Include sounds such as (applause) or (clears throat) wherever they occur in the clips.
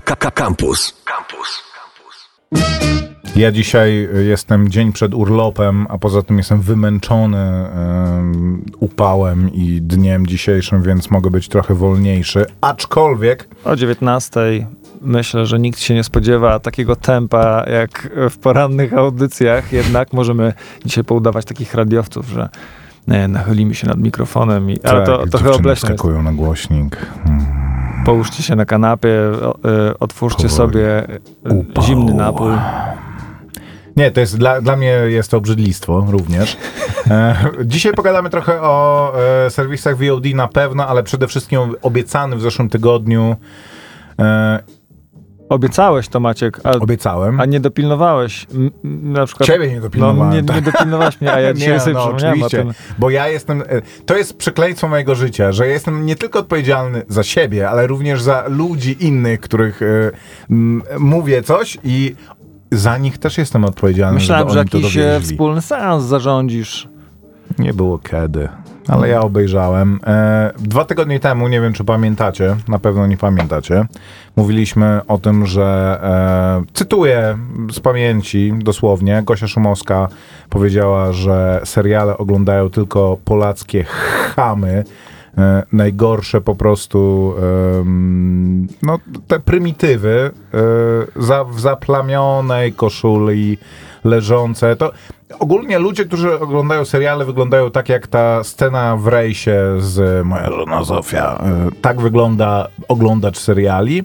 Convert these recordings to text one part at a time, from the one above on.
Campus. Campus. Ja dzisiaj jestem dzień przed urlopem, a poza tym jestem wymęczony um, upałem i dniem dzisiejszym, więc mogę być trochę wolniejszy. Aczkolwiek. O 19 myślę, że nikt się nie spodziewa takiego tempa jak w porannych audycjach, jednak możemy dzisiaj poudawać takich radiowców, że nie, nachylimy się nad mikrofonem, i, ale tak, to trochę obleśne skakują na głośnik. Hmm. Połóżcie się na kanapie, e, otwórzcie sobie Upał. zimny napój. Nie, to jest dla, dla mnie jest to obrzydlistwo również. E, dzisiaj pogadamy trochę o e, serwisach VOD na pewno, ale przede wszystkim obiecany w zeszłym tygodniu e, Obiecałeś to, Maciek. A, Obiecałem. A nie dopilnowałeś na przykład... Ciebie nie dopilnowałem. No, nie, nie dopilnowałeś mnie, a ja (laughs) dzisiaj nie, sobie no, oczywiście, Bo ja jestem... E, to jest przekleństwo mojego życia, że jestem nie tylko odpowiedzialny za siebie, ale również za ludzi innych, których y, m, mówię coś i za nich też jestem odpowiedzialny, Myślałem, że jakiś e, wspólny seans zarządzisz. Nie było kiedy ale ja obejrzałem. E, dwa tygodnie temu, nie wiem czy pamiętacie, na pewno nie pamiętacie, mówiliśmy o tym, że e, cytuję z pamięci dosłownie, Gosia Szumowska powiedziała, że seriale oglądają tylko polackie chamy, e, najgorsze po prostu no, te prymitywy e, za, w zaplamionej koszuli leżące. To ogólnie ludzie, którzy oglądają seriale, wyglądają tak jak ta scena w rejsie z Moja żona Zofia. E, tak wygląda oglądacz seriali.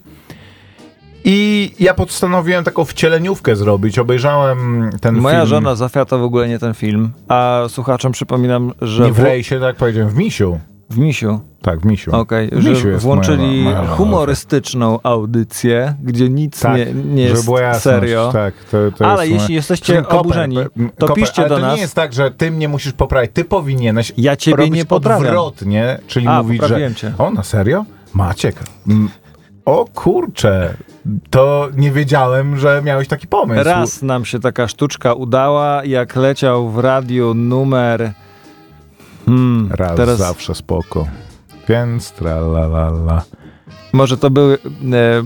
I ja postanowiłem taką wcieleniówkę zrobić. Obejrzałem ten Moja film. żona Zofia to w ogóle nie ten film. A słuchaczom przypominam, że. Nie w rejsie, tak powiedziałem, w misiu. W misiu. Tak, w Misiu. Okej, okay, że włączyli moja, moja humorystyczną audycję, gdzie nic tak, nie, nie jest serio. Tak, to, to ale jest jeśli jesteście kopę, oburzeni, to kopę, piszcie do nas. to nie jest tak, że ty mnie musisz poprawić, ty powinieneś Ja ciebie nie poprawiam. odwrotnie, czyli A, mówić, że... Cię. O, na serio? Maciek, mm, o kurcze, to nie wiedziałem, że miałeś taki pomysł. Raz nam się taka sztuczka udała, jak leciał w radiu numer... Hmm, Raz teraz... zawsze spoko. Więc tralalala. Może to były... E, e,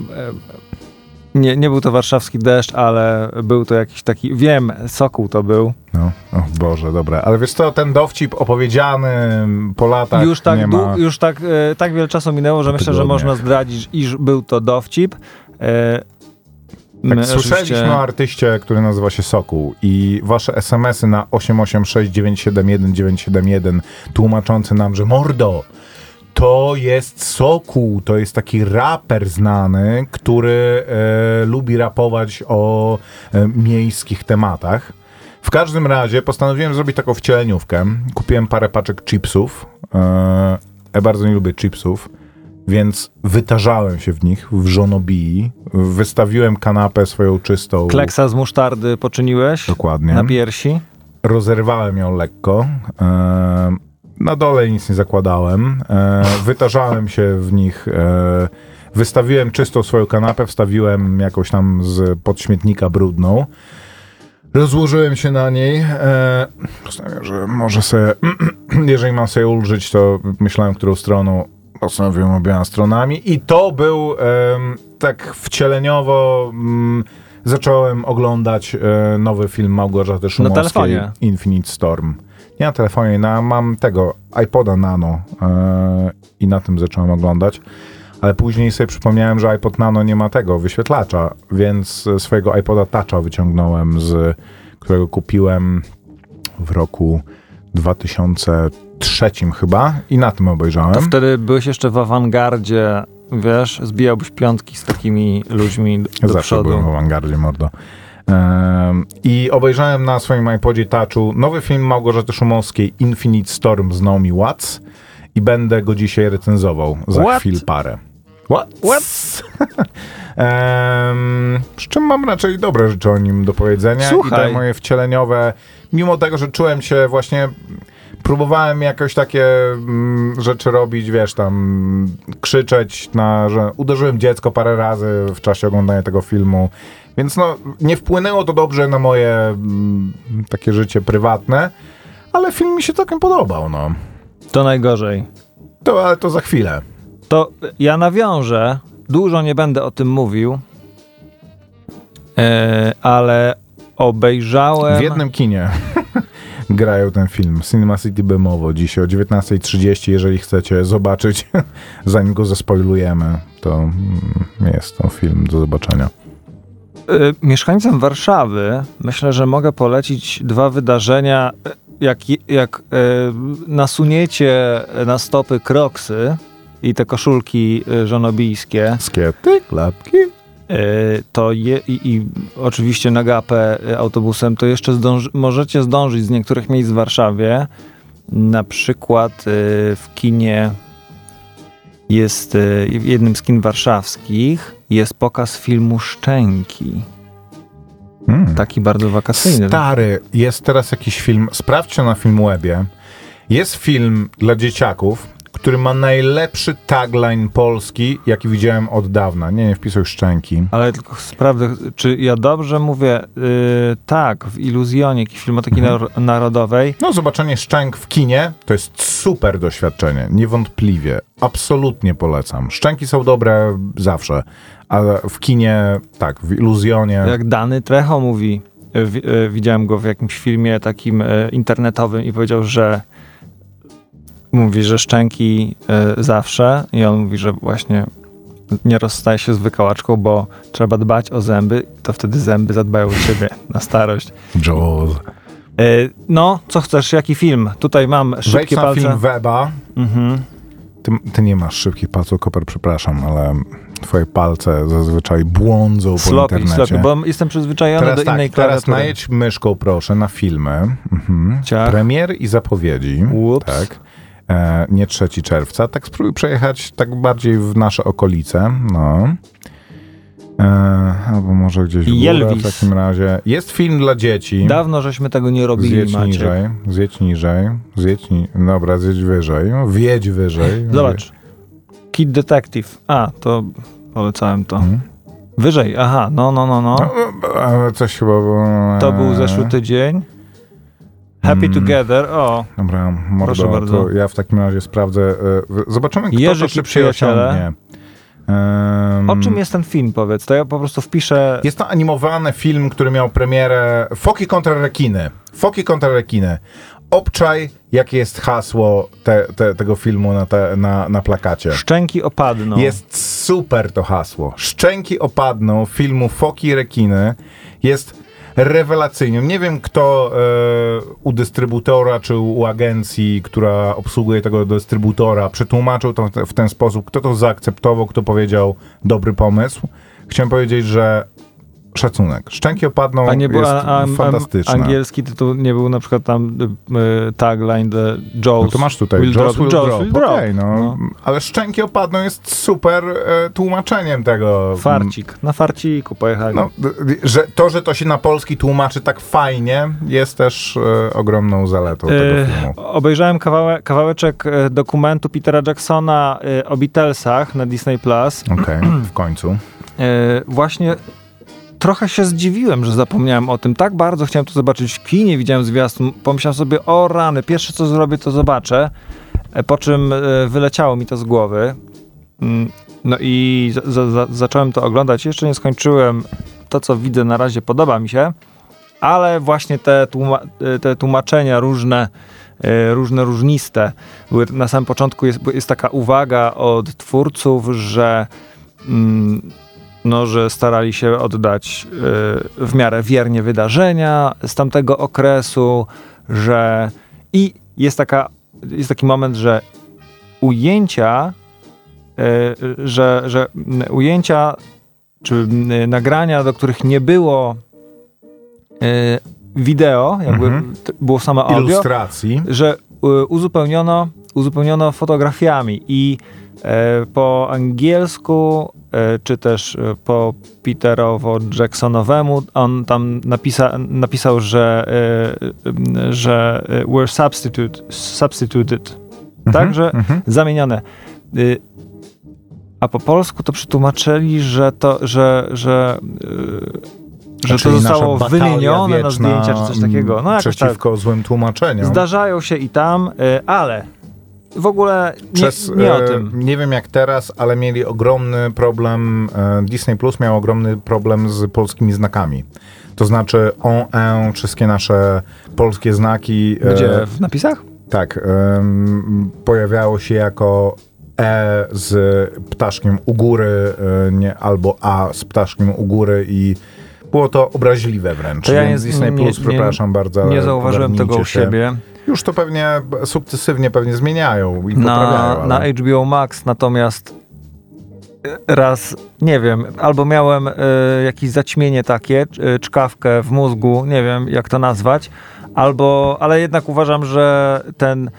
nie, nie był to warszawski deszcz, ale był to jakiś taki, wiem, Sokół to był. No, o Boże, dobra. Ale wiesz co, ten dowcip opowiedziany po latach Już tak, nie ma... już tak, e, tak wiele czasu minęło, że myślę, że można zdradzić, iż był to dowcip. E, tak, słyszeliśmy o artyście, który nazywa się Sokół i wasze smsy na 886 971 971 tłumaczące nam, że mordo, to jest Sokół, to jest taki raper znany, który e, lubi rapować o e, miejskich tematach. W każdym razie postanowiłem zrobić taką wcieleniówkę. Kupiłem parę paczek chipsów. E, ja bardzo nie lubię chipsów, więc wytarzałem się w nich w żonobii. Wystawiłem kanapę swoją czystą. Kleksa z musztardy poczyniłeś? Dokładnie. Na piersi? Rozerwałem ją lekko. E, na dole nic nie zakładałem. E, wytarzałem się w nich. E, wystawiłem czystą swoją kanapę, wstawiłem jakąś tam z podśmietnika brudną. Rozłożyłem się na niej. Postanowiłem, że może sobie, (clears throat) jeżeli mam sobie ulżyć, to myślałem, którą stroną. Postanowiłem obiema stronami. I to był e, tak wcieleniowo. Mm, zacząłem oglądać e, nowy film Małgorzaty Szumowskiej, Infinite Storm. Nie na telefonie, na, mam tego iPoda Nano yy, i na tym zacząłem oglądać. Ale później sobie przypomniałem, że iPod Nano nie ma tego wyświetlacza, więc swojego iPoda Toucha wyciągnąłem, z którego kupiłem w roku 2003 chyba i na tym obejrzałem. To wtedy byłeś jeszcze w awangardzie, wiesz, zbijałbyś piątki z takimi ludźmi do Zawsze przodu. byłem w awangardzie, mordo. I obejrzałem na swoim iPodzie Touchu nowy film Małgorzaty Szumowskiej Infinite Storm z Naomi Watts i będę go dzisiaj recenzował za What? chwil parę. What? What? (laughs) um, z czym mam raczej dobre rzeczy o nim do powiedzenia. Słuchaj. I te moje wcieleniowe, mimo tego, że czułem się właśnie próbowałem jakoś takie mm, rzeczy robić, wiesz, tam krzyczeć, na, że uderzyłem dziecko parę razy w czasie oglądania tego filmu. Więc no, nie wpłynęło to dobrze na moje mm, takie życie prywatne, ale film mi się całkiem podobał, no. To najgorzej. To, ale to za chwilę. To ja nawiążę dużo nie będę o tym mówił, e, ale obejrzałem... W jednym kinie grają ten film. Cinema City Bemowo dzisiaj o 19.30, jeżeli chcecie zobaczyć, (laughs) zanim go zaspoilujemy, to mm, jest to film do zobaczenia. Y, Mieszkańcom Warszawy myślę, że mogę polecić dwa wydarzenia. Jak, jak y, nasuniecie na stopy kroksy i te koszulki y, żonobijskie, Skiety, klapki. Y, to je, i, i oczywiście na gapę y, autobusem, to jeszcze zdąży, możecie zdążyć z niektórych miejsc w Warszawie. Na przykład y, w kinie jest w jednym z kin warszawskich jest pokaz filmu Szczęki. Mm. Taki bardzo wakacyjny. Stary, jest teraz jakiś film, sprawdźcie na Filmwebie. Jest film dla dzieciaków, który ma najlepszy tagline polski, jaki widziałem od dawna. Nie, nie wpisuj szczęki. Ale tylko sprawdzę, czy ja dobrze mówię. Yy, tak, w Iluzjonie, filmoteki Mhm. nar- narodowej. No, zobaczenie szczęk w kinie to jest super doświadczenie, niewątpliwie. Absolutnie polecam. Szczęki są dobre zawsze, ale w kinie, tak, w iluzjonie. Jak Dany Trecho mówi, yy, wi- yy, widziałem go w jakimś filmie takim yy, internetowym i powiedział, że mówi, że szczęki yy, zawsze i on mówi, że właśnie nie rozstaje się z wykałaczką, bo trzeba dbać o zęby, to wtedy zęby zadbają o ciebie (laughs) na starość. Jaws. Yy, no, co chcesz, jaki film? Tutaj mam Wejdź szybkie na palce. film Weba. Mhm. Ty, ty nie masz szybkich palców, Koper, przepraszam, ale twoje palce zazwyczaj błądzą po Sloppy, internecie. sloppy, bo jestem przyzwyczajony Teraz do tak, innej teraz klawiatury. najedź myszką proszę na filmy. Mhm. Premier i zapowiedzi. Ups. Tak. E, nie 3 czerwca. Tak spróbuj przejechać tak bardziej w nasze okolice. No. E, albo może gdzieś w górę w takim razie. Jest film dla dzieci. Dawno żeśmy tego nie robili, Zjedź Maciek. niżej, zjedź niżej, zjedź ni- Dobra, zjedź wyżej, wjedź wyżej. Zobacz. Kid Detective. A, to polecałem to. Mhm. Wyżej, aha, no, no, no, no. No, ale coś chyba było... To był zeszły tydzień. Happy Mm. Together, o. Dobra, mordo, Proszę bardzo. to ja w takim razie sprawdzę. e, Zobaczymy, kto Jerzyk to szybciej osiągnie. Em, O czym jest ten film, powiedz? To ja po prostu wpiszę... Jest to animowany film, który miał premierę Foki kontra rekiny. Foki kontra rekiny. Obczaj, jakie jest hasło te, te, tego filmu na, te, na, na plakacie. Szczęki opadną. Jest super to hasło. Szczęki opadną filmu Foki rekiny jest rewelacyjny. Nie wiem, kto e, u dystrybutora czy u agencji, która obsługuje tego dystrybutora, przetłumaczył to w ten sposób, kto to zaakceptował, kto powiedział dobry pomysł. Chciałem powiedzieć, że szacunek. Szczęki opadną A nie był jest a, a, angielski tytuł nie był na przykład tam y, tagline The Jaws. No to masz tutaj will Jaws will drop. will drop. Okej, no. Ale szczęki opadną jest super e, tłumaczeniem tego. Farcik. Na farciku pojechali. No, że to, że to się na polski tłumaczy tak fajnie, jest też e, ogromną zaletą tego E, filmu. Obejrzałem kawałek, kawałeczek dokumentu Petera Jacksona o Beatlesach na Disney Plus. Okej, w końcu. E, Właśnie trochę się zdziwiłem, że zapomniałem o tym. Tak bardzo chciałem to zobaczyć w kinie, widziałem zwiastun. Pomyślałem sobie, o rany, pierwsze co zrobię, to zobaczę. E, Po czym e, wyleciało mi to z głowy. Mm, No i za, za, za, zacząłem to oglądać. Jeszcze nie skończyłem. To, co widzę na razie, podoba mi się. Ale właśnie te, tłuma e, te tłumaczenia różne, różne, różniste. Na samym początku jest, jest taka uwaga od twórców, że mm, no, że starali się oddać y, w miarę wiernie wydarzenia z tamtego okresu, że i jest taka, jest taki moment, że ujęcia, y, że, że ujęcia czy y, nagrania, do których nie było wideo, jakby Mhm. było same audio, Ilustracji. że uzupełniono, uzupełniono fotografiami i po angielsku, czy też e, po Peterowo-Jacksonowemu, on tam napisa, napisał, że, e, e, że e, were substitute, substituted, tak, że Mhm. zamienione. A po polsku to przetłumaczyli, że to, że, że, że to zostało wymienione na zdjęcia, czy coś takiego. No jakoś tak. Przeciwko złym tłumaczeniom. Zdarzają się i tam, ale w ogóle nie, Przez, nie o e, tym. Nie wiem jak teraz, ale mieli ogromny problem, e, Disney Plus miał ogromny problem z polskimi znakami. To znaczy on, en, wszystkie nasze polskie znaki. e, Gdzie? W napisach? Tak, em, pojawiało się jako E z ptaszkiem u góry, nie, albo A z ptaszkiem u góry i było to obraźliwe wręcz. To ja nie- Disney nie- Plus, nie- przepraszam bardzo. ale Nie zauważyłem tego u siebie. Już to pewnie sukcesywnie pewnie zmieniają i poprawiają. Na, ale... na HBO Max natomiast raz, nie wiem, albo miałem e, jakieś zaćmienie takie, e, czkawkę w mózgu, nie wiem jak to nazwać, albo, ale jednak uważam, że ten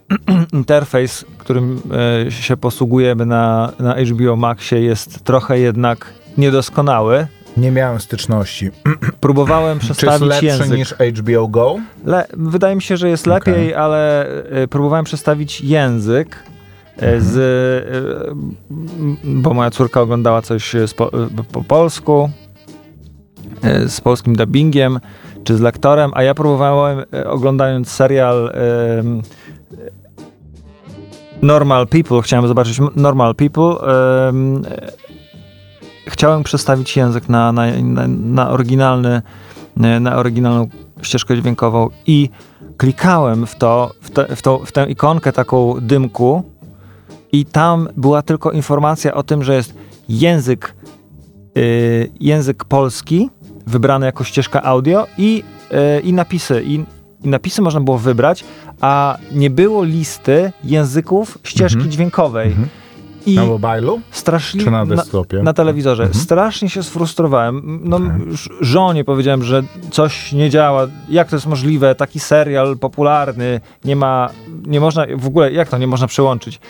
(clears throat) interfejs, którym e, się posługujemy na, na HBO Maxie jest trochę jednak niedoskonały. Nie miałem styczności. (clears throat) Próbowałem Czy jest przestawić lepszy język. niż HBO Go? Le, wydaje mi się, że jest lepiej, ale e, próbowałem przestawić język e, z, e, m, bo moja córka oglądała coś z po, po polsku, z polskim dubbingiem, czy z lektorem, a ja próbowałem, oglądając serial Normal People, chciałem zobaczyć Normal People, chciałem przestawić język na, na, na, na oryginalny, na oryginalną ścieżkę dźwiękową i klikałem w to, w, te, w, to, w tę ikonkę taką dymku i tam była tylko informacja o tym, że jest język, y, język polski wybrany jako ścieżka audio i, y, i napisy. I, I napisy można było wybrać, a nie było listy języków ścieżki Mhm. dźwiękowej. Mhm. I Na mobilu? straszliwie... Czy na desktopie? Na telewizorze. Mhm. Strasznie się sfrustrowałem. No, Tak. żonie powiedziałem, że coś nie działa. Jak to jest możliwe? Taki serial popularny, nie ma, nie można, w ogóle jak to nie można przełączyć?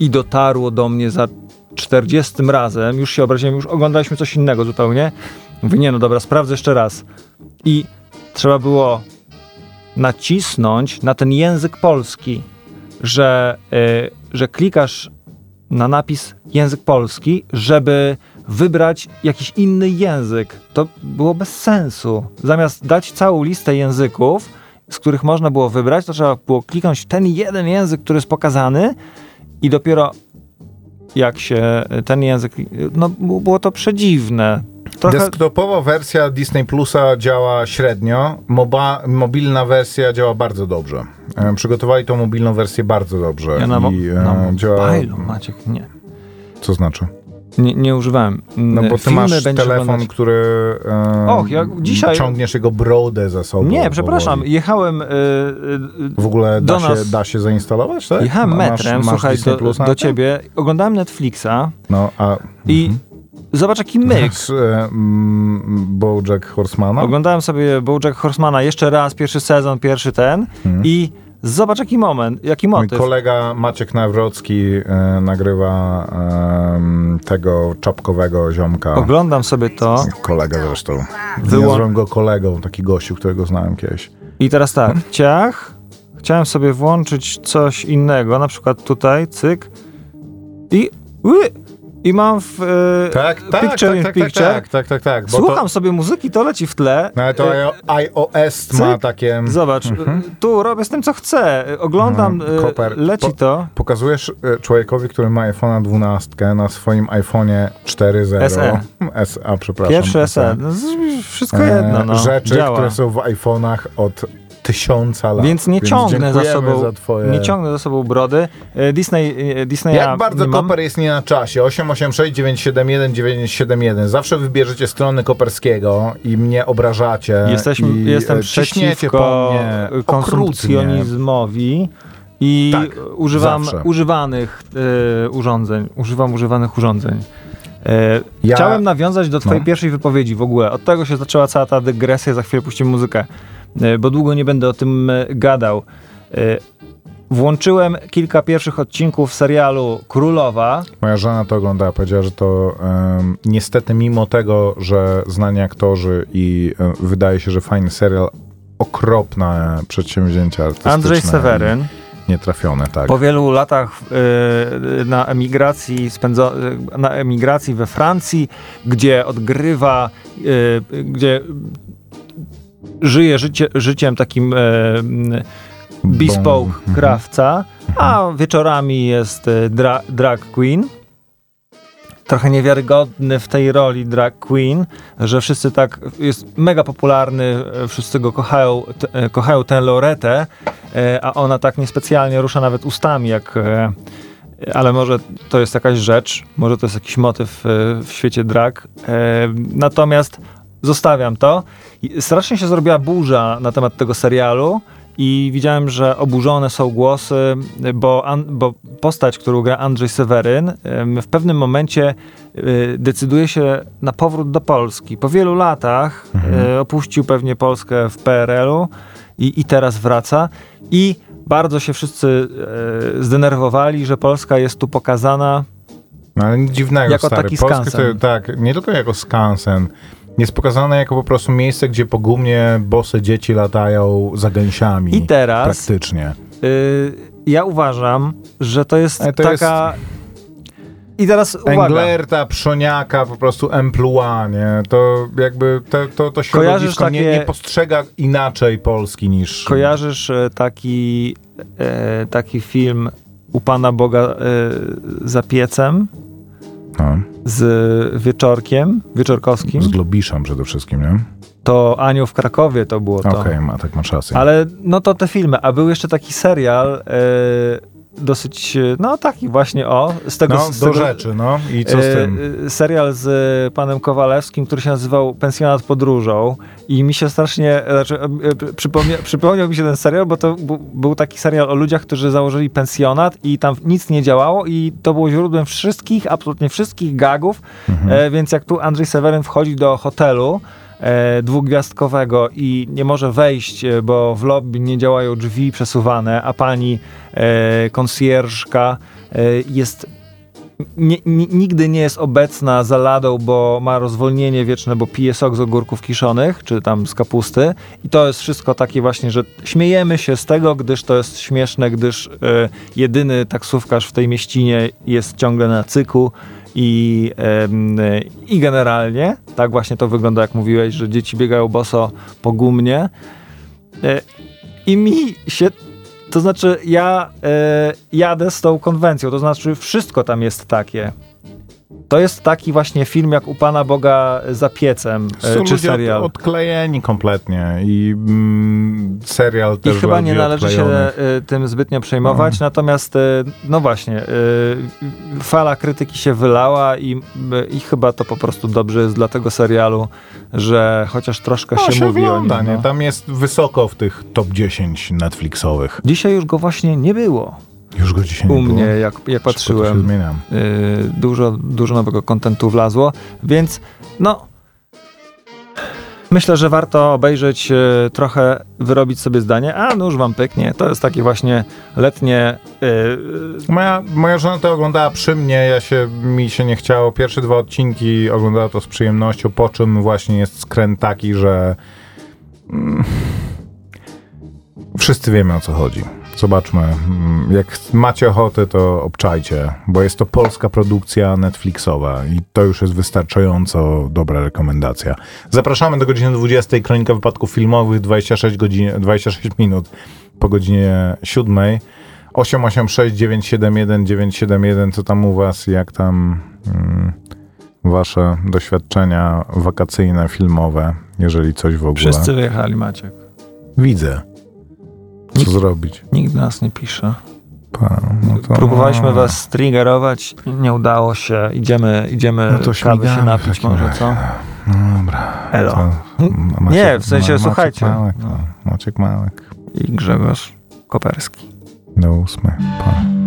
I dotarło do mnie za 40 razem, już się obraziłem, już oglądaliśmy coś innego zupełnie. Mówię, nie no dobra, sprawdzę jeszcze raz. I trzeba było nacisnąć na ten język polski, że, y, że klikasz na napis język polski, żeby wybrać jakiś inny język. To było bez sensu. Zamiast dać całą listę języków, z których można było wybrać, to trzeba było kliknąć ten jeden język, który jest pokazany i dopiero jak się ten język, no było to przedziwne. Trochę, Desktopowa wersja Disney Plusa działa średnio, moba, mobilna wersja działa bardzo dobrze. E, przygotowali tą mobilną wersję bardzo dobrze. ja na, mo- i, e, na działa, mobilu, Maciek, nie. Co znaczy? Nie, nie używałem. No bo ty Filmy masz telefon, oglądać. który e, Och, ja dzisiaj- ciągniesz jego brodę za sobą. Nie, przepraszam, powoli. jechałem W ogóle da, się, nas- da się zainstalować, tak? Jechałem masz- metrem, masz słuchaj, do, do ciebie. Oglądałem Netflixa No, a... i zobacz jaki myk. E, mm, Bojack Horsemana? Oglądałem sobie Bojack Horsemana jeszcze raz, pierwszy sezon, pierwszy ten Mhm. i zobacz jaki moment, jaki Mój motyw. kolega Maciek Nawrocki e, nagrywa em, tego czapkowego ziomka. Oglądam sobie to Kolega zresztą. Wyłą- Nazywam go kolegą, taki gościu, którego znałem kiedyś. i teraz tak, ciach, chciałem sobie włączyć coś innego, na przykład tutaj, cyk i ły, i mam w e, Tak, tak, picture tak, in tak, picture. tak, tak, tak, tak. Bo Słucham To, sobie muzyki, to leci w tle. no ale to E, iOS ma cyk. takie... Zobacz, tu robię z tym, co chcę. Oglądam, Mhm, e, koper. leci Po- to. Pokazujesz e, człowiekowi, który ma iPhone'a 12 na swoim iPhone'ie 4.0. SE. SE, przepraszam. Pierwsze SE. No, wszystko E, jedno, no. Rzeczy, Działa. które są w iPhone'ach od tysiąca lat. Więc nie ciągnę za sobą, Za twoje... nie ciągnę za sobą brody. E, Disney, e, Disneya Jak bardzo nie. Koper jest nie na czasie? 886 971 971. Zawsze wybierzecie strony Koperskiego i mnie obrażacie. Jesteśmy, i jestem e, przeciwko konsumpcjonizmowi i Tak, używam zawsze. używanych e, urządzeń. Używam używanych urządzeń. E, Ja- Chciałem nawiązać do twojej No. pierwszej wypowiedzi w ogóle. Od tego się zaczęła cała ta dygresja, za chwilę puścimy muzykę, bo długo nie będę o tym e, gadał. E, Włączyłem kilka pierwszych odcinków serialu Królowa. Moja żona to oglądała, powiedziała, że to em, niestety mimo tego, że znani aktorzy i e, wydaje się, że fajny serial, okropne przedsięwzięcia artystyczne. Andrzej Seweryn. Nietrafione, tak. Po wielu latach e, na emigracji, spędzo, e, na emigracji we Francji, gdzie odgrywa, e, gdzie żyje życie, życiem takim e, m, bespoke Mhm. krawca, a wieczorami jest y, dra drag queen. Trochę niewiarygodny w tej roli drag queen, że wszyscy tak, jest mega popularny, y, wszyscy go kochają, t, y, kochają tę Loretę, a ona tak niespecjalnie rusza nawet ustami, jak ale może to jest jakaś rzecz, może to jest jakiś motyw w świecie drag. Natomiast zostawiam to. Strasznie się zrobiła burza na temat tego serialu i widziałem, że oburzone są głosy, bo, an, bo postać, którą gra Andrzej Seweryn, w pewnym momencie y, decyduje się na powrót do Polski. Po wielu latach mhm. Y, opuścił pewnie Polskę w PRL-u i, i teraz wraca. I bardzo się wszyscy y, zdenerwowali, że Polska jest tu pokazana no, ale dziwnego, jako stary. taki Polskę skansen. To, tak, nie tylko jako skansen jest pokazane jako po prostu miejsce, gdzie po gumnie bose dzieci latają za gęsiami. I teraz praktycznie. Yy, ja uważam, że to jest to taka. Jest... I teraz uwaga. Englerta, Przoniaka, po prostu emploi, nie? To jakby to, to, to środowisko takie... nie, nie postrzega inaczej Polski niż... Kojarzysz e, taki, e, taki film u Pana Boga e, za piecem? No. Z Wieczorkiem, Wieczorkowskim. Z Globiszem przede wszystkim, nie? To Anioł w Krakowie to było to. Okej, okay, ma, tak masz rację. Ale no to te filmy, a był jeszcze taki serial, yy, dosyć, no taki właśnie, o. Z tego, no, z do tego, rzeczy, no. I co z e, tym? serial z panem Kowalewskim, który się nazywał Pensjonat podróżą i mi się strasznie, znaczy, e, przypomnia, przypomniał mi się ten serial, bo to był taki serial o ludziach, którzy założyli pensjonat i tam nic nie działało i to było źródłem wszystkich, absolutnie wszystkich gagów, mhm. e, więc jak tu Andrzej Seweryn wchodzi do hotelu, e, dwugwiazdkowego i nie może wejść, e, bo w lobby nie działają drzwi przesuwane, a pani e, konsjerżka e, jest nie, nigdy nie jest obecna za ladą, bo ma rozwolnienie wieczne, bo pije sok z ogórków kiszonych, czy tam z kapusty. I to jest wszystko takie właśnie, że śmiejemy się z tego, gdyż to jest śmieszne, gdyż y, jedyny taksówkarz w tej mieścinie jest ciągle na cyku i, i generalnie, tak właśnie to wygląda, jak mówiłeś, że dzieci biegają boso po gumnie. E, I mi się to znaczy, ja e, jadę z tą konwencją, to znaczy, wszystko tam jest takie. To jest taki właśnie film jak u Pana Boga za piecem, e, Są czy serial. Od, odklejeni kompletnie i mm, serial też I chyba nie należy się y, tym zbytnio przejmować, no. natomiast y, no właśnie, y, fala krytyki się wylała i, i chyba to po prostu dobrze jest dla tego serialu, że chociaż troszkę no, się, się mówi ogląda, o nim. No. Tam jest wysoko w tych top 10 Netflixowych. Dzisiaj już go właśnie nie było. Już go dzisiaj U mnie, jak, jak patrzyłem, y, dużo, dużo nowego kontentu wlazło, więc no, myślę, że warto obejrzeć, y, trochę wyrobić sobie zdanie, a no już wam pyknie. To jest takie właśnie letnie... Yy... Moja, moja żona to oglądała przy mnie, ja się, mi się nie chciało. Pierwsze dwa odcinki oglądała to z przyjemnością, po czym właśnie jest skręt taki, że... Mm, wszyscy wiemy o co chodzi. Zobaczmy. Mm, jak macie ochotę, to obczajcie, bo jest to polska produkcja Netflixowa i to już jest wystarczająco dobra rekomendacja. Zapraszamy do godziny 20. Kronika wypadków filmowych, 26, godzin, 26 minut po godzinie 7. 886 971 971, co tam u was, jak tam mm, wasze doświadczenia wakacyjne, filmowe, jeżeli coś w ogóle. Wszyscy wyjechali, Maciek. Widzę. Co nikt, zrobić? Nikt nas nie pisze. Pa, no to, Próbowaliśmy no. was triggerować, nie udało się. Idziemy, idziemy no to kawy się napić może, co? No dobra. Elo. To, Maciek, nie, w sensie, Maciek słuchajcie. Małek, no. Maciek Małek. I Grzegorz Koperski. Do ósmej. Pa.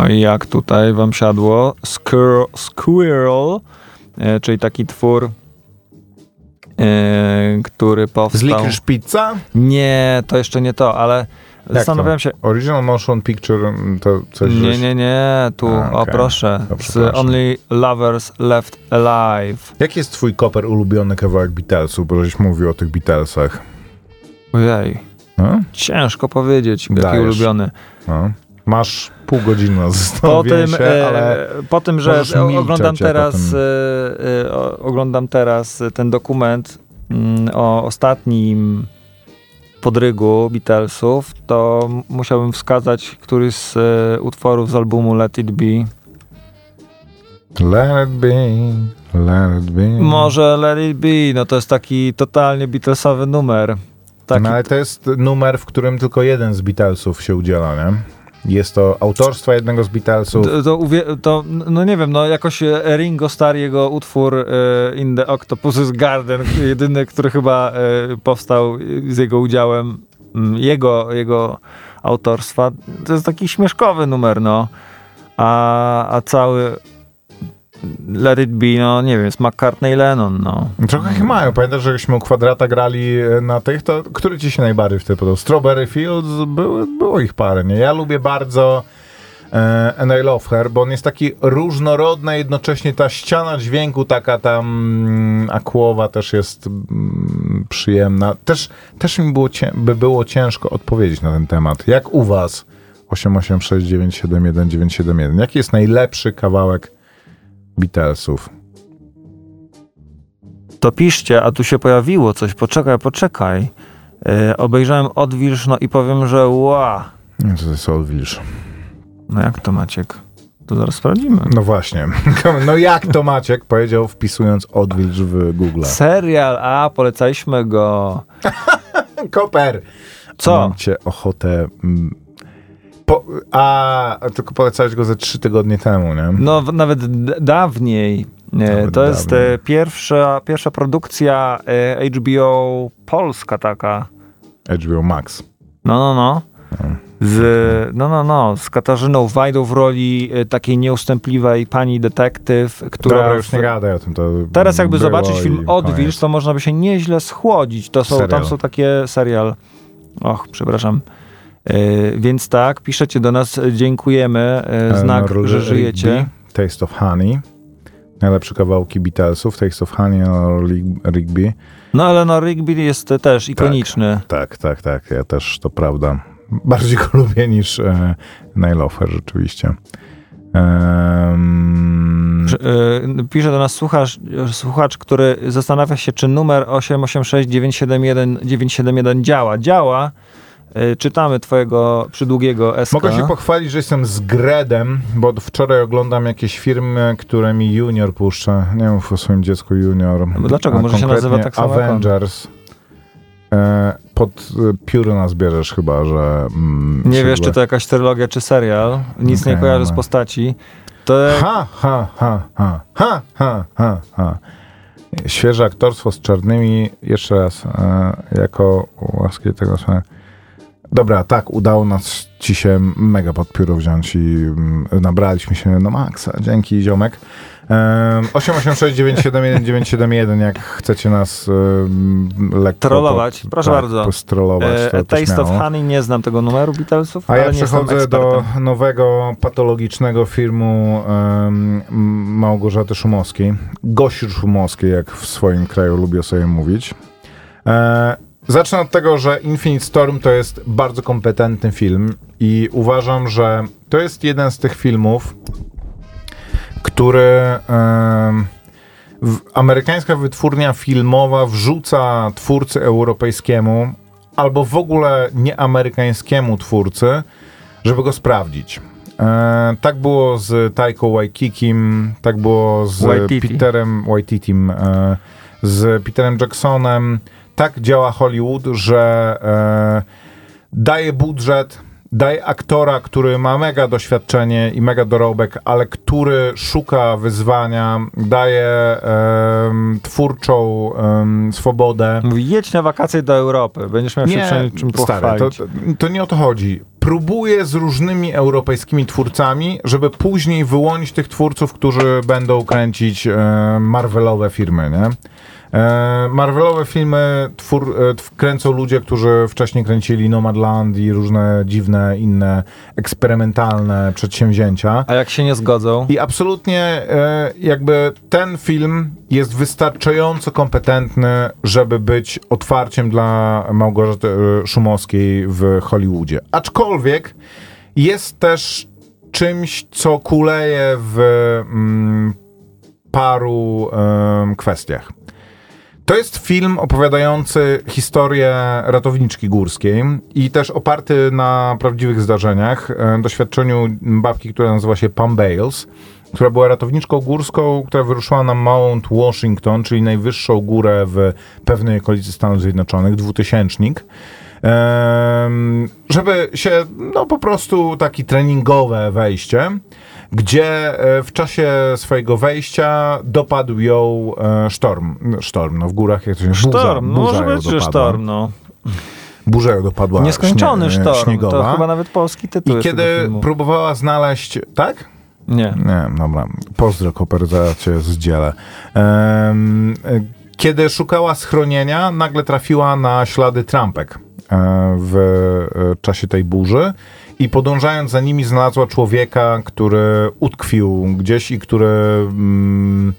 No i jak tutaj wam siadło? Squirrel, Squirrel e, czyli taki twór, e, który Z powstał... Licorice Pizza? Nie, to jeszcze nie to, ale to? zastanawiałem się... Original Motion Picture mm, to coś... Nie, nie, nie, tu, A, o okej. proszę, To z. Only Lovers Left Alive. Jaki jest twój koper ulubiony kawałek Beatlesów? Bo żeś mówił o tych Beatlesach. Ojej, No? ciężko powiedzieć, jaki Dajesz. ulubiony. No. Masz pół godziny na Po zastanowienie tym, się, e, ale... po tym, że oglądam teraz, e, e, oglądam teraz ten dokument mm, o ostatnim podrygu Beatlesów, to musiałbym wskazać któryś z utworów z albumu Let It Be. Let it be, let it be. Może Let It Be, no to jest taki totalnie Beatlesowy numer. Taki, No ale to jest numer, w którym tylko jeden z Beatlesów się udziela, nie? Jest to autorstwa jednego z Beatlesów. to, to, to, no nie wiem, no jakoś e, Ringo Starr, jego utwór e, In the Octopus's Garden, jedyny, który chyba e, powstał z jego udziałem, mm, jego, jego autorstwa, to jest taki śmieszkowy numer, no. A, a cały Let It Be, no nie wiem, jest McCartney Lennon, no. Trochę ich mają. Pamiętasz, żeśmy u kwadrata grali e, na tych, to który ci się najbardziej wtedy podobał? Strawberry Fields, były, było ich parę, nie? Ja lubię bardzo e, And I Love Her, bo on jest taki różnorodny, jednocześnie ta ściana dźwięku taka tam mm, akłowa też jest mm, przyjemna. Też, też mi było by było ciężko odpowiedzieć na ten temat. Jak u was? 886 971 971. Jaki jest najlepszy kawałek Beatlesów? To piszcie, a tu się pojawiło coś, poczekaj, poczekaj. E, obejrzałem Odwilż, no i powiem, że ła. Nie, co to jest Olwilż? No jak to Maciek? To zaraz sprawdzimy. No właśnie. (laughs) No jak to Maciek powiedział wpisując odwilż w Google. Serial, a polecaliśmy go. (laughs) Koper! Co? Mam cię ochotę... Po, a, tylko polecałeś go ze trzy tygodnie temu, nie? No w- nawet dawniej. Nawet to jest dawniej. e, pierwsza, pierwsza produkcja e, HBO polska taka. HBO Max. No, no, no. Z, no, no, no, z Katarzyną Wajdą w roli e, takiej nieustępliwej pani detektyw, która... Dobra, już nie gadaj o tym. To Teraz jakby zobaczyć film Odwilż, to można by się nieźle schodzić. To są, tam Serial. są takie serial. Och, przepraszam. E, więc tak, piszecie do nas, e, dziękujemy, e, znak, Eleanor że żyjecie. Taste of Honey. Najlepsze kawałki Beatlesów. Taste of Honey, Rig- Rigby. No ale no Rigby jest e, też ikoniczny. Tak, tak, tak. Ja też, to prawda. Bardziej go (laughs) lubię niż e, Najlofer, rzeczywiście. E, Pisze do nas słuchacz, słuchacz, który zastanawia się, czy numer 886 971 971 działa. Działa. E, Czytamy twojego przydługiego SK. Mogę się pochwalić, że jestem z Gredem, bo wczoraj oglądam jakieś firmy, które mi Junior puszcza. Nie mów o swoim dziecku Junior. No dlaczego? A Może się nazywa tak samo. Avengers. E, pod e, pióro nas bierzesz chyba, że... Mm, Nie wiesz, czy to jakaś trylogia, czy serial. Nic nie Okej, kojarzę z postaci. To Ha, ha, ha, ha, ha, ha, ha, ha. Świeże aktorstwo z czarnymi. Jeszcze raz, e, jako łaski tego samego. Dobra, tak, udało nas ci się mega pod pióro wziąć i mm, nabraliśmy się na maksa. Dzięki, ziomek. Um, 886 971 971, jak chcecie nas um, lekko... Trollować, proszę bardzo. Postrollować, to, e, to Taste of śmiało. Honey, nie znam tego numeru Beatlesów, A ale ja przechodzę do nowego patologicznego filmu um, Małgorzaty Szumowskiej. Gosi Szumowskiej, jak w swoim kraju lubię sobie mówić. E, zacznę od tego, że Infinite Storm to jest bardzo kompetentny film i uważam, że to jest jeden z tych filmów, który w, amerykańska wytwórnia filmowa wrzuca twórcy europejskiemu albo w ogóle nieamerykańskiemu twórcy, żeby go sprawdzić. E, tak było z Taiko Waikikim, tak było z Waititi. Peterem Waititim, e, z Peterem Jacksonem. Tak działa Hollywood, że e, daje budżet, daj aktora, który ma mega doświadczenie i mega dorobek, ale który szuka wyzwania, daje um, twórczą um, swobodę. Mówi, jedź na wakacje do Europy, będziesz miał się nie, czym stary, to, to nie o to chodzi. Próbuje z różnymi europejskimi twórcami, żeby później wyłonić tych twórców, którzy będą kręcić e, Marvelowe firmy, nie? E, Marvelowe filmy twór, e, kręcą ludzie, którzy wcześniej kręcili Nomadland i różne dziwne, inne, eksperymentalne przedsięwzięcia. A jak się nie zgodzą? I absolutnie e, jakby ten film jest wystarczająco kompetentny, żeby być otwarciem dla Małgorzaty Szumowskiej w Hollywoodzie. Aczkolwiek jest też czymś, co kuleje w mm, paru kwestiach. To jest film opowiadający historię ratowniczki górskiej i też oparty na prawdziwych zdarzeniach, e, doświadczeniu babki, która nazywa się Pam Bales, która była ratowniczką górską, która wyruszyła na Mount Washington, czyli najwyższą górę w pewnej okolicy Stanów Zjednoczonych, dwutysięcznik żeby się, no po prostu taki treningowe wejście gdzie e, w czasie swojego wejścia dopadł ją e, sztorm. Sztorm, no w górach jak to się Sztorm, burza, burza może być, że sztorm, no. Burza ją dopadła Nieskończony śnie, sztorm, śniegowa. to chyba nawet polski tytuł I kiedy próbowała znaleźć, tak? Nie. Nie, dobra. Pozdro, cię zdzielę. Um, kiedy szukała schronienia, nagle trafiła na ślady trampek w czasie tej burzy i podążając za nimi znalazła człowieka, który utkwił gdzieś i który mm,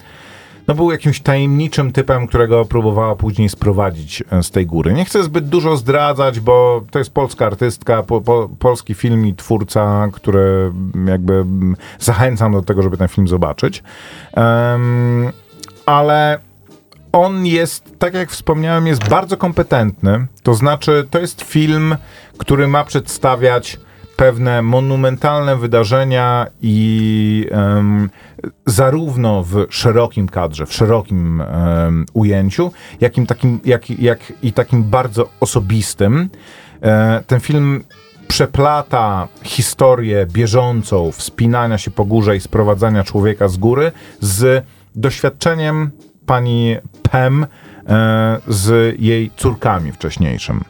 no, był jakimś tajemniczym typem, którego próbowała później sprowadzić e, z tej góry. Nie chcę zbyt dużo zdradzać, bo to jest polska artystka, po, po, polski film i twórca, który jakby mm, zachęcam do tego, żeby ten film zobaczyć. Um, ale on jest, tak jak wspomniałem, jest bardzo kompetentny. To znaczy, to jest film, który ma przedstawiać pewne monumentalne wydarzenia i um, zarówno w szerokim kadrze, w szerokim um, ujęciu, jakim takim, jak, jak i takim bardzo osobistym. E, ten film przeplata historię bieżącą wspinania się po górze i sprowadzania człowieka z góry z doświadczeniem pani Pem e, z jej córkami wcześniejszym.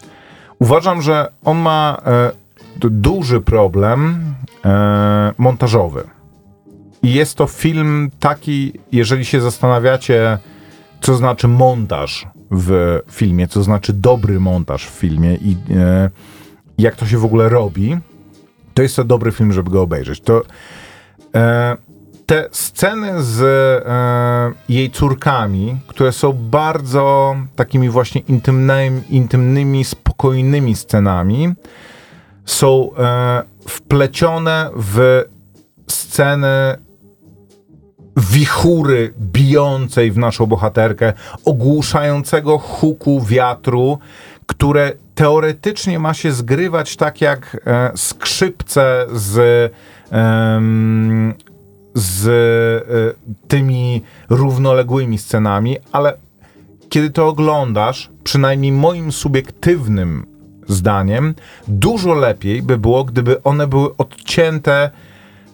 Uważam, że on ma e, duży problem e, montażowy. I jest to film taki, jeżeli się zastanawiacie, co znaczy montaż w filmie, co znaczy dobry montaż w filmie i e, jak to się w ogóle robi, to jest to dobry film, żeby go obejrzeć. To e, te sceny z e, jej córkami, które są bardzo takimi właśnie intymnymi, intymnymi spokojnymi scenami, są e, wplecione w sceny wichury bijącej w naszą bohaterkę, ogłuszającego huku wiatru, które teoretycznie ma się zgrywać tak jak e, skrzypce z, e, z e, tymi równoległymi scenami, ale kiedy to oglądasz, przynajmniej moim subiektywnym zdaniem, dużo lepiej by było, gdyby one były odcięte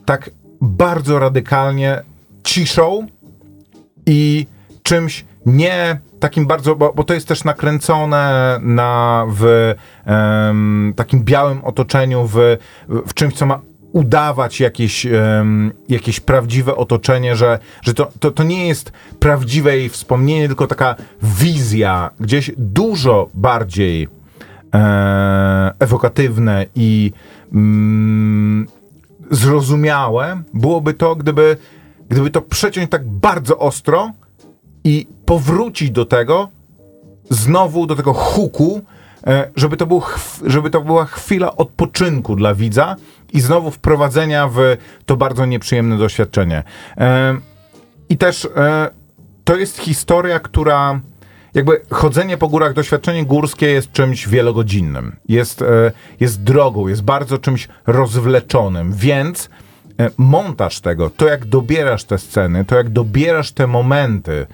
tak bardzo radykalnie ciszą i czymś nie takim bardzo, bo, bo to jest też nakręcone na, w um, takim białym otoczeniu, w, w czymś, co ma udawać jakieś, um, jakieś prawdziwe otoczenie, że, że to, to, to nie jest prawdziwe jej wspomnienie, tylko taka wizja, gdzieś dużo bardziej e, ewokatywne i mm, zrozumiałe byłoby to, gdyby, gdyby to przeciąć tak bardzo ostro i powrócić do tego, znowu do tego huku, e, żeby to, był, żeby to była chwila odpoczynku dla widza i znowu wprowadzenia w to bardzo nieprzyjemne doświadczenie. E, I też e, to jest historia, która jakby chodzenie po górach, doświadczenie górskie jest czymś wielogodzinnym. Jest, e, jest drogą, jest bardzo czymś rozwleczonym, więc e, montaż tego, to jak dobierasz te sceny, to jak dobierasz te momenty,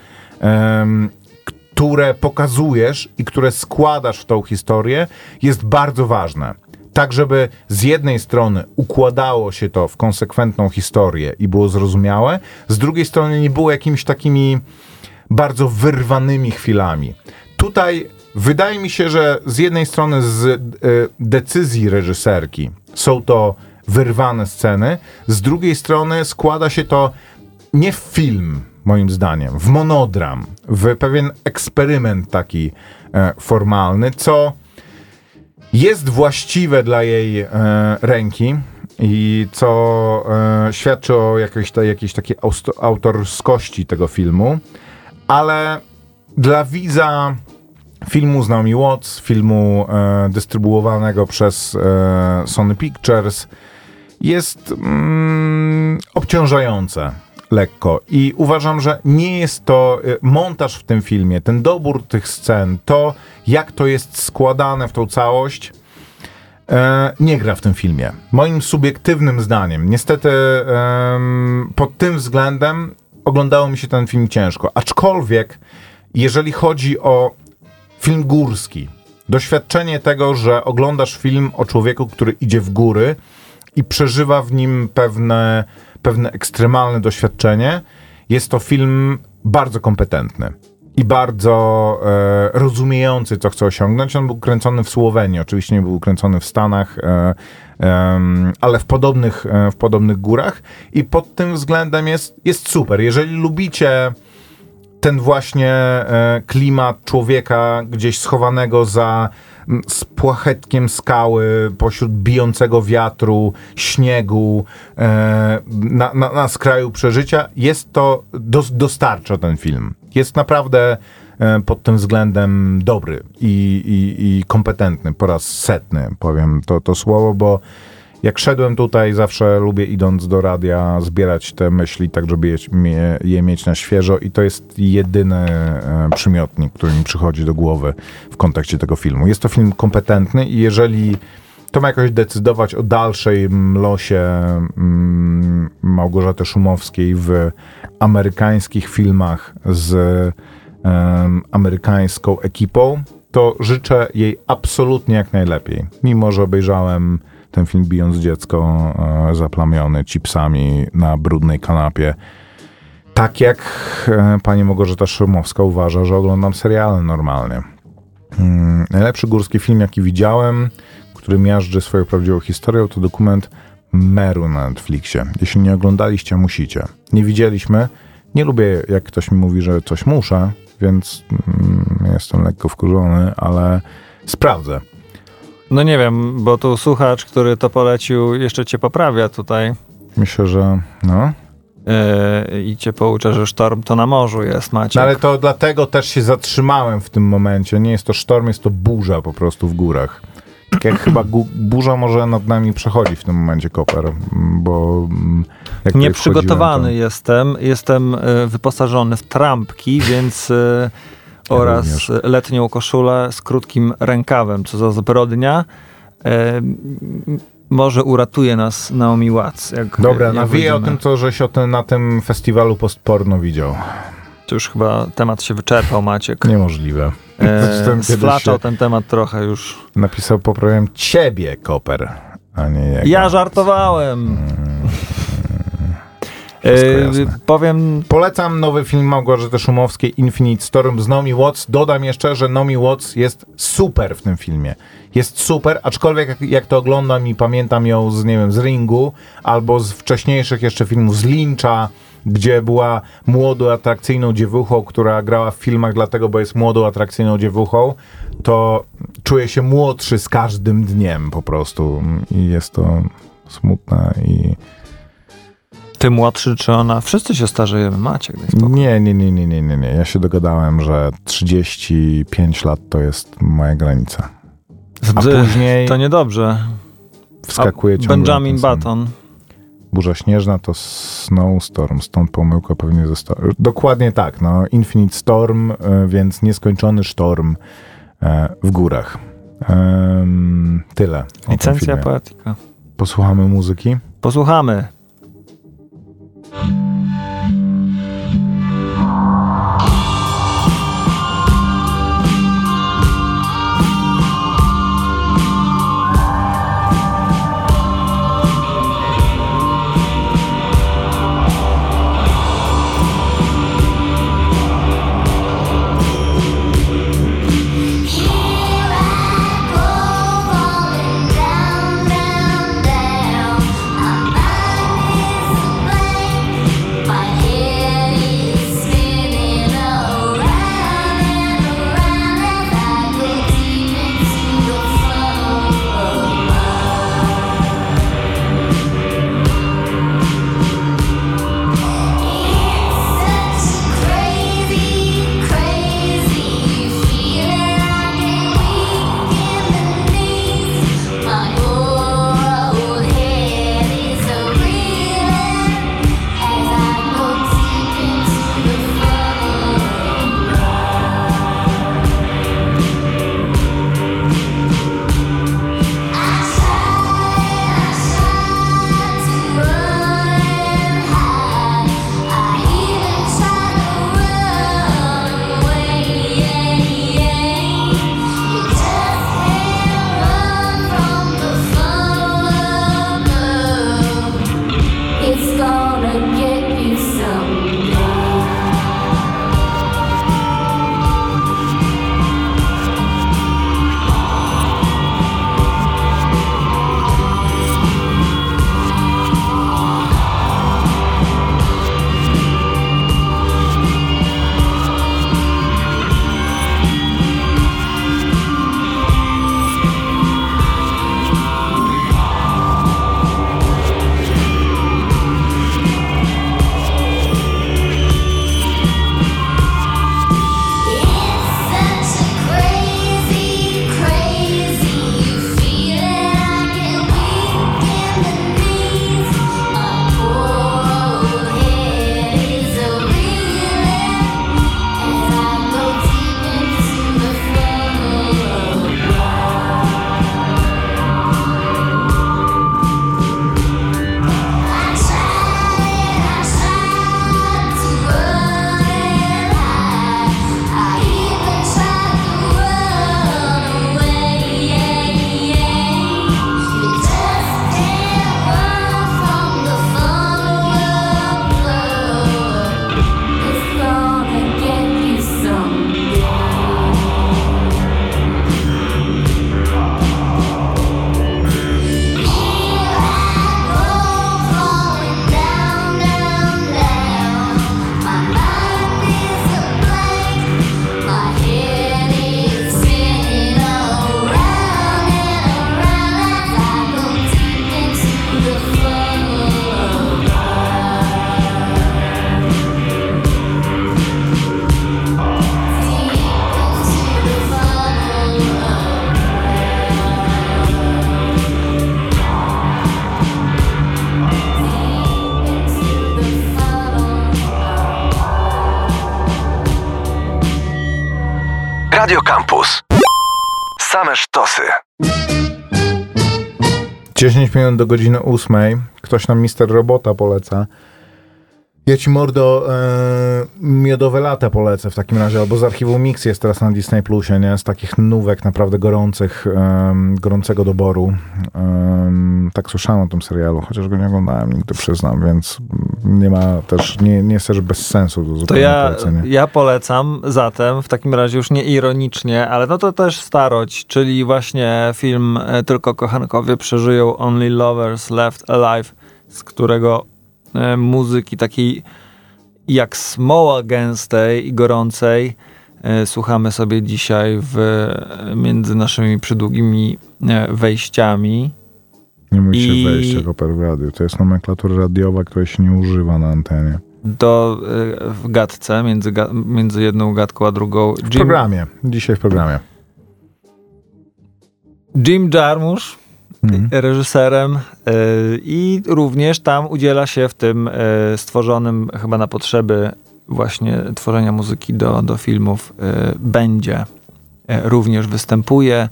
które pokazujesz i które składasz w tą historię, jest bardzo ważne. tak żeby z jednej strony układało się to w konsekwentną historię i było zrozumiałe, z drugiej strony nie było jakimiś takimi bardzo wyrwanymi chwilami. Tutaj wydaje mi się, że z jednej strony z y, decyzji reżyserki są to wyrwane sceny, z drugiej strony składa się to nie w film, moim zdaniem, w monodram, w pewien eksperyment taki e, formalny, co jest właściwe dla jej e, ręki i co e, świadczy o jakiejś, ta, jakiejś takiej autorskości tego filmu, ale dla widza filmu z Naomi Watts, filmu e, dystrybuowanego przez e, Sony Pictures, jest mm, obciążające lekko. I uważam, że nie jest to e, montaż w tym filmie, ten dobór tych scen, to jak to jest składane w tą całość, e, nie gra w tym filmie. Moim subiektywnym zdaniem. Niestety pod tym względem oglądało mi się ten film ciężko. Aczkolwiek, jeżeli chodzi o film górski, doświadczenie tego, że oglądasz film o człowieku, który idzie w góry i przeżywa w nim pewne, pewne ekstremalne doświadczenie, jest to film bardzo kompetentny i bardzo e, rozumiejący, co chce osiągnąć. On był kręcony w Słowenii, oczywiście nie był kręcony w Stanach, e, e, ale w podobnych, e, w podobnych górach i pod tym względem jest, jest super. Jeżeli lubicie ten właśnie e, klimat człowieka gdzieś schowanego za z płachetkiem skały, pośród bijącego wiatru, śniegu, e, na, na, na skraju przeżycia, jest to, do, dostarcza ten film. Jest naprawdę e, pod tym względem dobry i, i, i kompetentny po raz setny, powiem to, to słowo, bo jak szedłem tutaj, zawsze lubię idąc do radia zbierać te myśli, tak żeby je, je mieć na świeżo i to jest jedyny e, przymiotnik, który mi przychodzi do głowy w kontekście tego filmu. Jest to film kompetentny i jeżeli to ma jakoś decydować o dalszym losie mm, Małgorzaty Szumowskiej w amerykańskich filmach z amerykańską ekipą, to życzę jej absolutnie jak najlepiej. Mimo, że obejrzałem ten film bijąc dziecko e, zaplamiony chipsami na brudnej kanapie. Tak jak e, pani Małgorzata Szymowska uważa, że oglądam seriale normalnie. Hmm, najlepszy górski film, jaki widziałem, który miażdży swoją prawdziwą historią, to dokument Meru na Netflixie. Jeśli nie oglądaliście, musicie. Nie widzieliśmy. Nie lubię, jak ktoś mi mówi, że coś muszę, więc mm, jestem lekko wkurzony, ale sprawdzę. No nie wiem, bo tu słuchacz, który to polecił, jeszcze cię poprawia tutaj. Myślę, że no. Yy, I cię poucza, że sztorm to na morzu jest, Maciek. No ale to dlatego też się zatrzymałem w tym momencie. Nie jest to sztorm, jest to burza po prostu w górach. Tak jak chyba burza może nad nami przechodzi w tym momencie, Koper, bo... Mm, Nieprzygotowany to... jestem. Jestem y, wyposażony w trampki, więc... Y, oraz również. letnią koszulę z krótkim rękawem, co za zbrodnia. E, może uratuje nas Naomi Watts. Jak, Dobra, jak nawiję o tym, co żeś o tym, na tym festiwalu postporno widział. To już chyba temat się wyczerpał, Maciek. Niemożliwe. E, (laughs) sflaczał ten temat trochę już. Napisał, poprawiam ciebie, Koper, a nie jego. Ja żartowałem. Hmm. Yy, powiem... Polecam nowy film Małgorzaty Szumowskiej Infinite Storm z Nomi Watts. Dodam jeszcze, że Nomi Watts jest super w tym filmie. Jest super, aczkolwiek jak, jak to oglądam i pamiętam ją z, nie wiem, z Ringu albo z wcześniejszych jeszcze filmów z Lyncha, gdzie była młodą, atrakcyjną dziewuchą, która grała w filmach dlatego, bo jest młodą, atrakcyjną dziewuchą, to czuję się młodszy z każdym dniem po prostu. I jest to smutne i ty młodszy, czy ona? Wszyscy się starzejemy, Maciek. Nie, nie, nie, nie, nie, nie, nie. Ja się dogadałem, że 35 lat to jest moja granica. A później... To niedobrze. Wskakuje ciągle Benjamin Button. Burza śnieżna to Snowstorm, stąd pomyłka pewnie została. Dokładnie tak, no. Infinite Storm, e, więc nieskończony sztorm e, w górach. Tyle. Licencja poetyka. Posłuchamy muzyki? Posłuchamy. Radio Campus. Same sztosy. 10 minut do godziny 8. Ktoś nam Mister Robota poleca. Ja ci mordo e, miodowe lata polecę w takim razie, albo z archiwum Mix jest teraz na Disney Plusie, nie? Z takich nówek naprawdę gorących, e, gorącego doboru. E, tak słyszałem o tym serialu, chociaż go nie oglądałem nigdy, przyznam, więc nie ma też, nie, nie jest też bez sensu do To ja, ja polecam zatem, w takim razie już nie ironicznie, ale no to też starość, czyli właśnie film e, Tylko kochankowie przeżyją Only Lovers Left Alive, z którego muzyki takiej jak smoła gęstej i gorącej e, słuchamy sobie dzisiaj w, między naszymi przydługimi e, wejściami. Nie mówi się I... wejście w Oper Radio. To jest nomenklatura radiowa, której się nie używa na antenie. Do, w gadce, między, między jedną gadką a drugą. Jim... W programie. Dzisiaj w programie. Jim Jarmusch mhm. reżyserem y, i również tam udziela się w tym y, stworzonym chyba na potrzeby właśnie tworzenia muzyki do, do filmów y, będzie. Również występuje,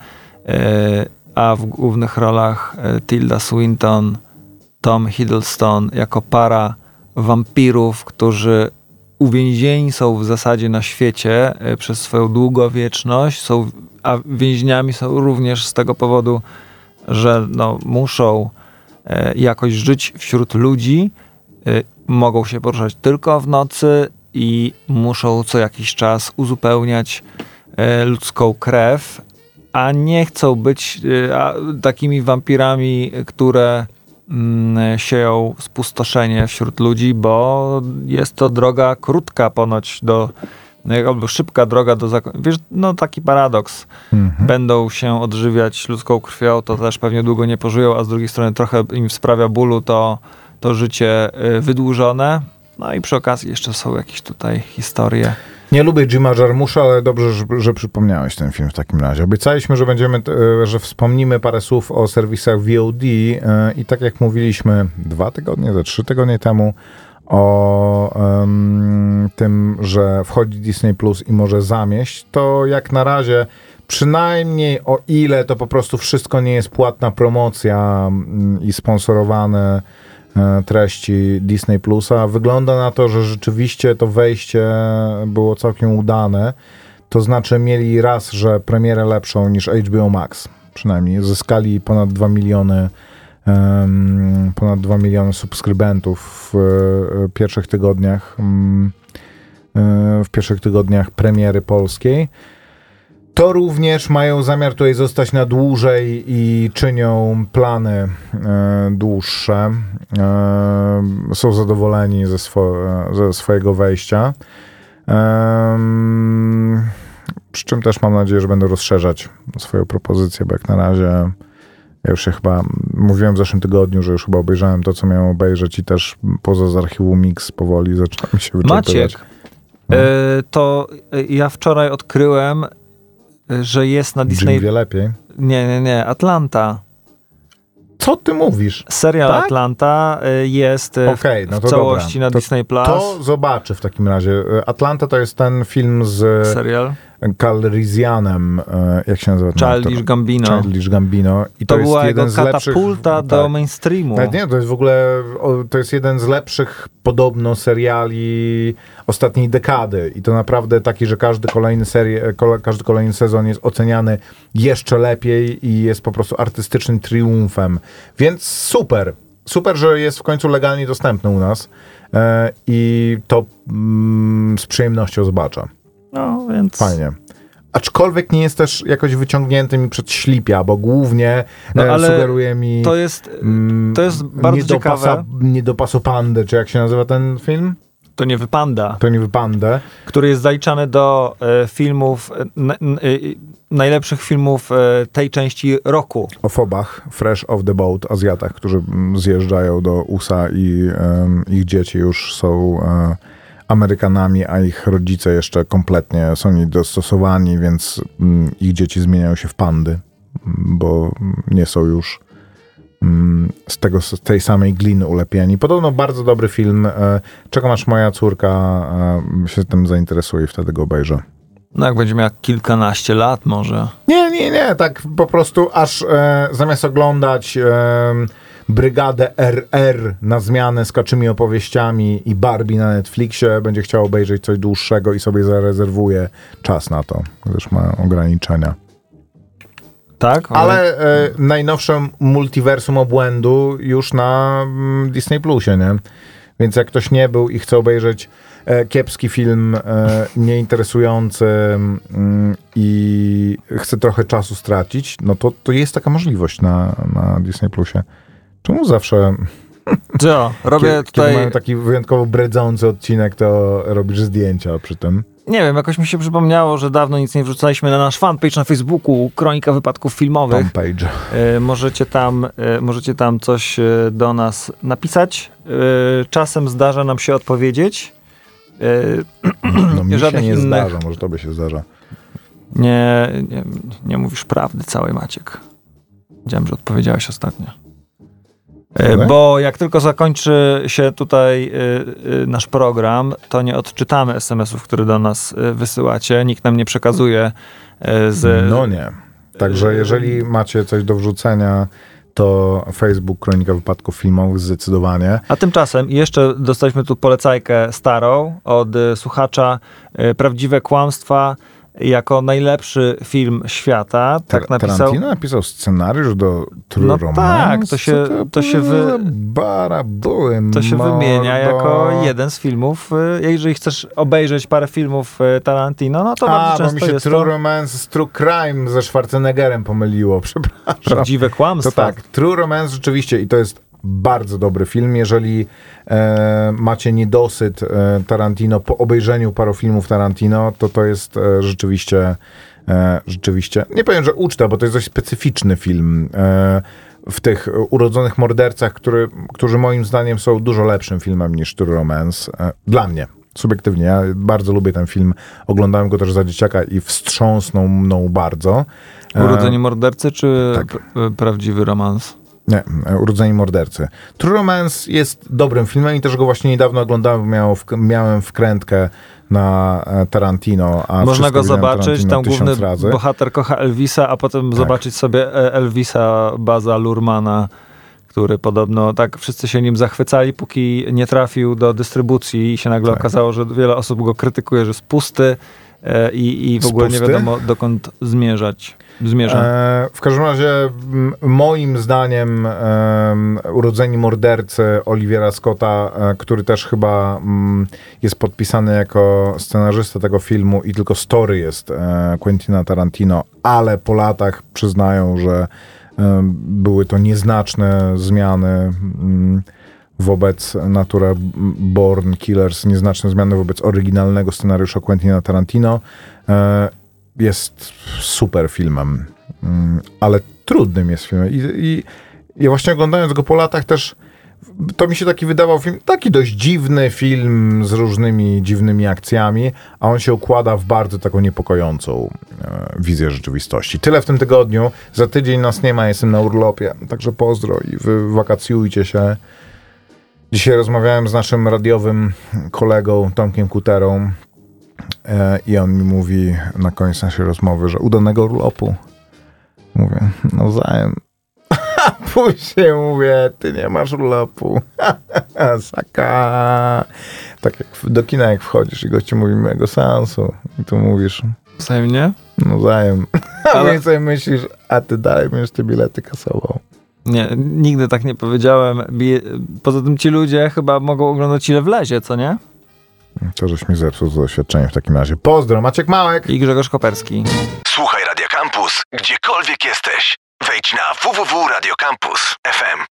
a w głównych rolach Tilda Swinton, Tom Hiddleston jako para wampirów, którzy uwięzieni są w zasadzie na świecie przez swoją długowieczność, są, a więźniami są również z tego powodu, że no, muszą e, jakoś żyć wśród ludzi, e, mogą się poruszać tylko w nocy i muszą co jakiś czas uzupełniać e, ludzką krew, a nie chcą być takimi wampirami, które mm, sieją spustoszenie wśród ludzi, bo jest to droga krótka ponoć do albo szybka droga do zakończenia. Wiesz, no taki paradoks. Mhm. Będą się odżywiać ludzką krwią, to też pewnie długo nie pożyją, a z drugiej strony trochę im sprawia bólu to, to życie y, wydłużone. No i przy okazji jeszcze są jakieś tutaj historie. Nie lubię Jima Jarmusza, ale dobrze, że, że, przypomniałeś ten film w takim razie. Obiecaliśmy, że będziemy, e, że wspomnimy parę słów o serwisach VOD e, i tak jak mówiliśmy dwa tygodnie, za trzy tygodnie temu, o um, tym, że wchodzi Disney Plus i może zamieść, to jak na razie przynajmniej o ile to po prostu wszystko nie jest płatna promocja um, i sponsorowane e, treści Disney Plusa, wygląda na to, że rzeczywiście to wejście było całkiem udane. To znaczy mieli raz, że premierę lepszą niż HBO Max. Przynajmniej zyskali ponad 2 miliony ponad 2 miliony subskrybentów w e, pierwszych tygodniach mm, e, w pierwszych tygodniach premiery polskiej. To również mają zamiar tutaj zostać na dłużej i czynią plany e, dłuższe. Są zadowoleni ze, swo ze swojego wejścia. Przy czym też mam nadzieję, że będą rozszerzać swoją propozycję, bo jak na razie ja już się chyba, mówiłem w zeszłym tygodniu, że już chyba obejrzałem to, co miałem obejrzeć i też poza z archiwum Mix powoli zaczyna mi się wyczerpywać. Maciek, no. y, to ja wczoraj odkryłem, że jest na Disney... Jim wie lepiej. Nie, nie, nie, Atlanta. Co ty mówisz? Serial tak? Atlanta jest okay, no w całości dobra. na to, Disney Plus. To zobaczę w takim razie. Atlanta to jest ten film z... Serial? Calrissianem, e, jak się nazywa? Childish Gambino. Childish Gambino. I to, to jeden z katapulta lepszych, do tak. mainstreamu. Tak, nie, to jest w ogóle, to jest jeden z lepszych podobno seriali ostatniej dekady i to naprawdę taki, że każdy kolejny serie, każdy kolejny sezon jest oceniany jeszcze lepiej i jest po prostu artystycznym triumfem. Więc super. Super, że jest w końcu legalnie dostępny u nas e, i to mm, z przyjemnością zobaczę. No, więc... Fajnie. Aczkolwiek nie jest też jakoś wyciągnięty mi przed ślipia, bo głównie no, e, ale sugeruje mi... To jest, mm, to jest bardzo nie ciekawe. nie do pasu pandy, czy jak się nazywa ten film? To nie wypanda. To nie wypanda. Który jest zaliczany do e, filmów, e, najlepszych filmów e, tej części roku. O fobach, Fresh of the Boat, Azjatach, którzy mm, zjeżdżają do USA i ich dzieci już są e, Amerykanami, a ich rodzice jeszcze kompletnie są niedostosowani, więc mm, ich dzieci zmieniają się w pandy, bo nie są już mm, z, tego, z tej samej gliny ulepieni. Podobno bardzo dobry film. E, czekam aż moja córka e, się tym zainteresuje i wtedy go obejrzę. No jak będzie miał kilkanaście lat może. Nie, nie, nie, tak po prostu aż e, zamiast oglądać e, Brygadę RR na zmianę z kaczymi opowieściami i Barbie na Netflixie, będzie chciał obejrzeć coś dłuższego i sobie zarezerwuje czas na to, gdyż ma ograniczenia. Tak? Ale e, najnowsze multiversum obłędu już na mm, Disney Plusie, nie? Więc jak ktoś nie był i chce obejrzeć e, kiepski film, e, nieinteresujący mm, i chce trochę czasu stracić, no to, to jest taka możliwość na, na Disney Plusie. Czemu zawsze, Co? Robię kiedy, tutaj... kiedy mają taki wyjątkowo bredzący odcinek, to robisz zdjęcia przy tym? Nie wiem, jakoś mi się przypomniało, że dawno nic nie wrzucaliśmy na nasz fanpage na Facebooku, Kronika Wypadków Filmowych. Tom Page. E, możecie, tam, e, możecie tam coś e, do nas napisać. Czasem zdarza nam się odpowiedzieć. No mi się nie innych- zdarza, może tobie się zdarza. nie, nie, nie mówisz prawdy całej, Maciek. Wiedziałem, że odpowiedziałeś ostatnio. E? Bo jak tylko zakończy się tutaj e, e, nasz program, to nie odczytamy SMS-ów, które do nas wysyłacie. Nikt nam nie przekazuje z. No nie. Także jeżeli macie coś do wrzucenia, to Facebook Kronika Wypadków Filmowych zdecydowanie. A tymczasem jeszcze dostaliśmy tu polecajkę starą od słuchacza Prawdziwe Kłamstwa jako najlepszy film świata. Tak napisał. Tarantino napisał scenariusz do True No Romance. tak, to się- Co to się wy- Barabuły, To się wymienia jako jeden z filmów. e, Jeżeli chcesz obejrzeć parę filmów e, Tarantino, no to A, bardzo bo mi często się jest True to Romance z True Crime ze Schwarzeneggerem pomyliło, (laughs) przepraszam. prawdziwe To kłamstwa. tak, True Romance rzeczywiście i to jest bardzo dobry film. Jeżeli e, macie niedosyt e, Tarantino po obejrzeniu paru filmów Tarantino, to to jest e, rzeczywiście e, rzeczywiście, nie powiem, że uczta, bo to jest dość specyficzny film e, w tych urodzonych mordercach, który, którzy moim zdaniem są dużo lepszym filmem niż True Romance. E, dla mnie. Subiektywnie, ja bardzo lubię ten film. Oglądałem go też za dzieciaka i wstrząsnął mną bardzo. Urodzenie mordercy czy tak. prawdziwy romans? Nie, Urodzeni Mordercy. True Romance jest dobrym filmem i też go właśnie niedawno oglądałem, miał w, miałem wkrętkę na e, Tarantino. Można go zobaczyć, tam główny razy. bohater kocha Elvisa, a potem zobaczyć sobie e, Elvisa Baza Lurmana, który podobno tak wszyscy się nim zachwycali, póki nie trafił do dystrybucji i się nagle Tak. okazało, że wiele osób go krytykuje, że jest pusty e, i, i w ogóle nie wiadomo dokąd zmierzać. E, w każdym razie, m, moim zdaniem, em, Urodzeni Mordercy Olivera Scotta, e, który też chyba mm, jest podpisany jako scenarzysta tego filmu i tylko story jest e, Quentina Tarantino, ale po latach przyznają, że em, były to nieznaczne zmiany wobec Natura Born Killers, nieznaczne zmiany wobec oryginalnego scenariusza Quentina Tarantino. Jest super filmem, mm, ale trudnym jest filmem. I, i ja właśnie oglądając go po latach też, to mi się taki wydawał film, taki dość dziwny film z różnymi dziwnymi akcjami, a on się układa w bardzo taką niepokojącą e, wizję rzeczywistości. Tyle w tym tygodniu. Za tydzień nas nie ma, jestem na urlopie, także pozdro i wy wakacjujcie się. Dzisiaj rozmawiałem z naszym radiowym kolegą Tomkiem Kuterą i on mi mówi na koniec naszej rozmowy, że udanego urlopu. Mówię, nawzajem. (laughs) A później mówię, ty nie masz urlopu. (laughs) Saka. Tak jak do kina jak wchodzisz i gościu mówi mojego seansu i tu mówisz, Wzajemnie? nawzajem. (laughs) A Ale- sobie myślisz, a ty dalej będziesz te bilety kasował. Nie, nigdy tak nie powiedziałem. Poza tym ci ludzie chyba mogą oglądać ile wlezie, co nie? To żeś mi zepsuł to doświadczenie w takim razie. Pozdro, Maciek Małek. I Grzegorz Koperski. Słuchaj Radio Campus, gdziekolwiek jesteś. Wejdź na www.radiocampus.fm.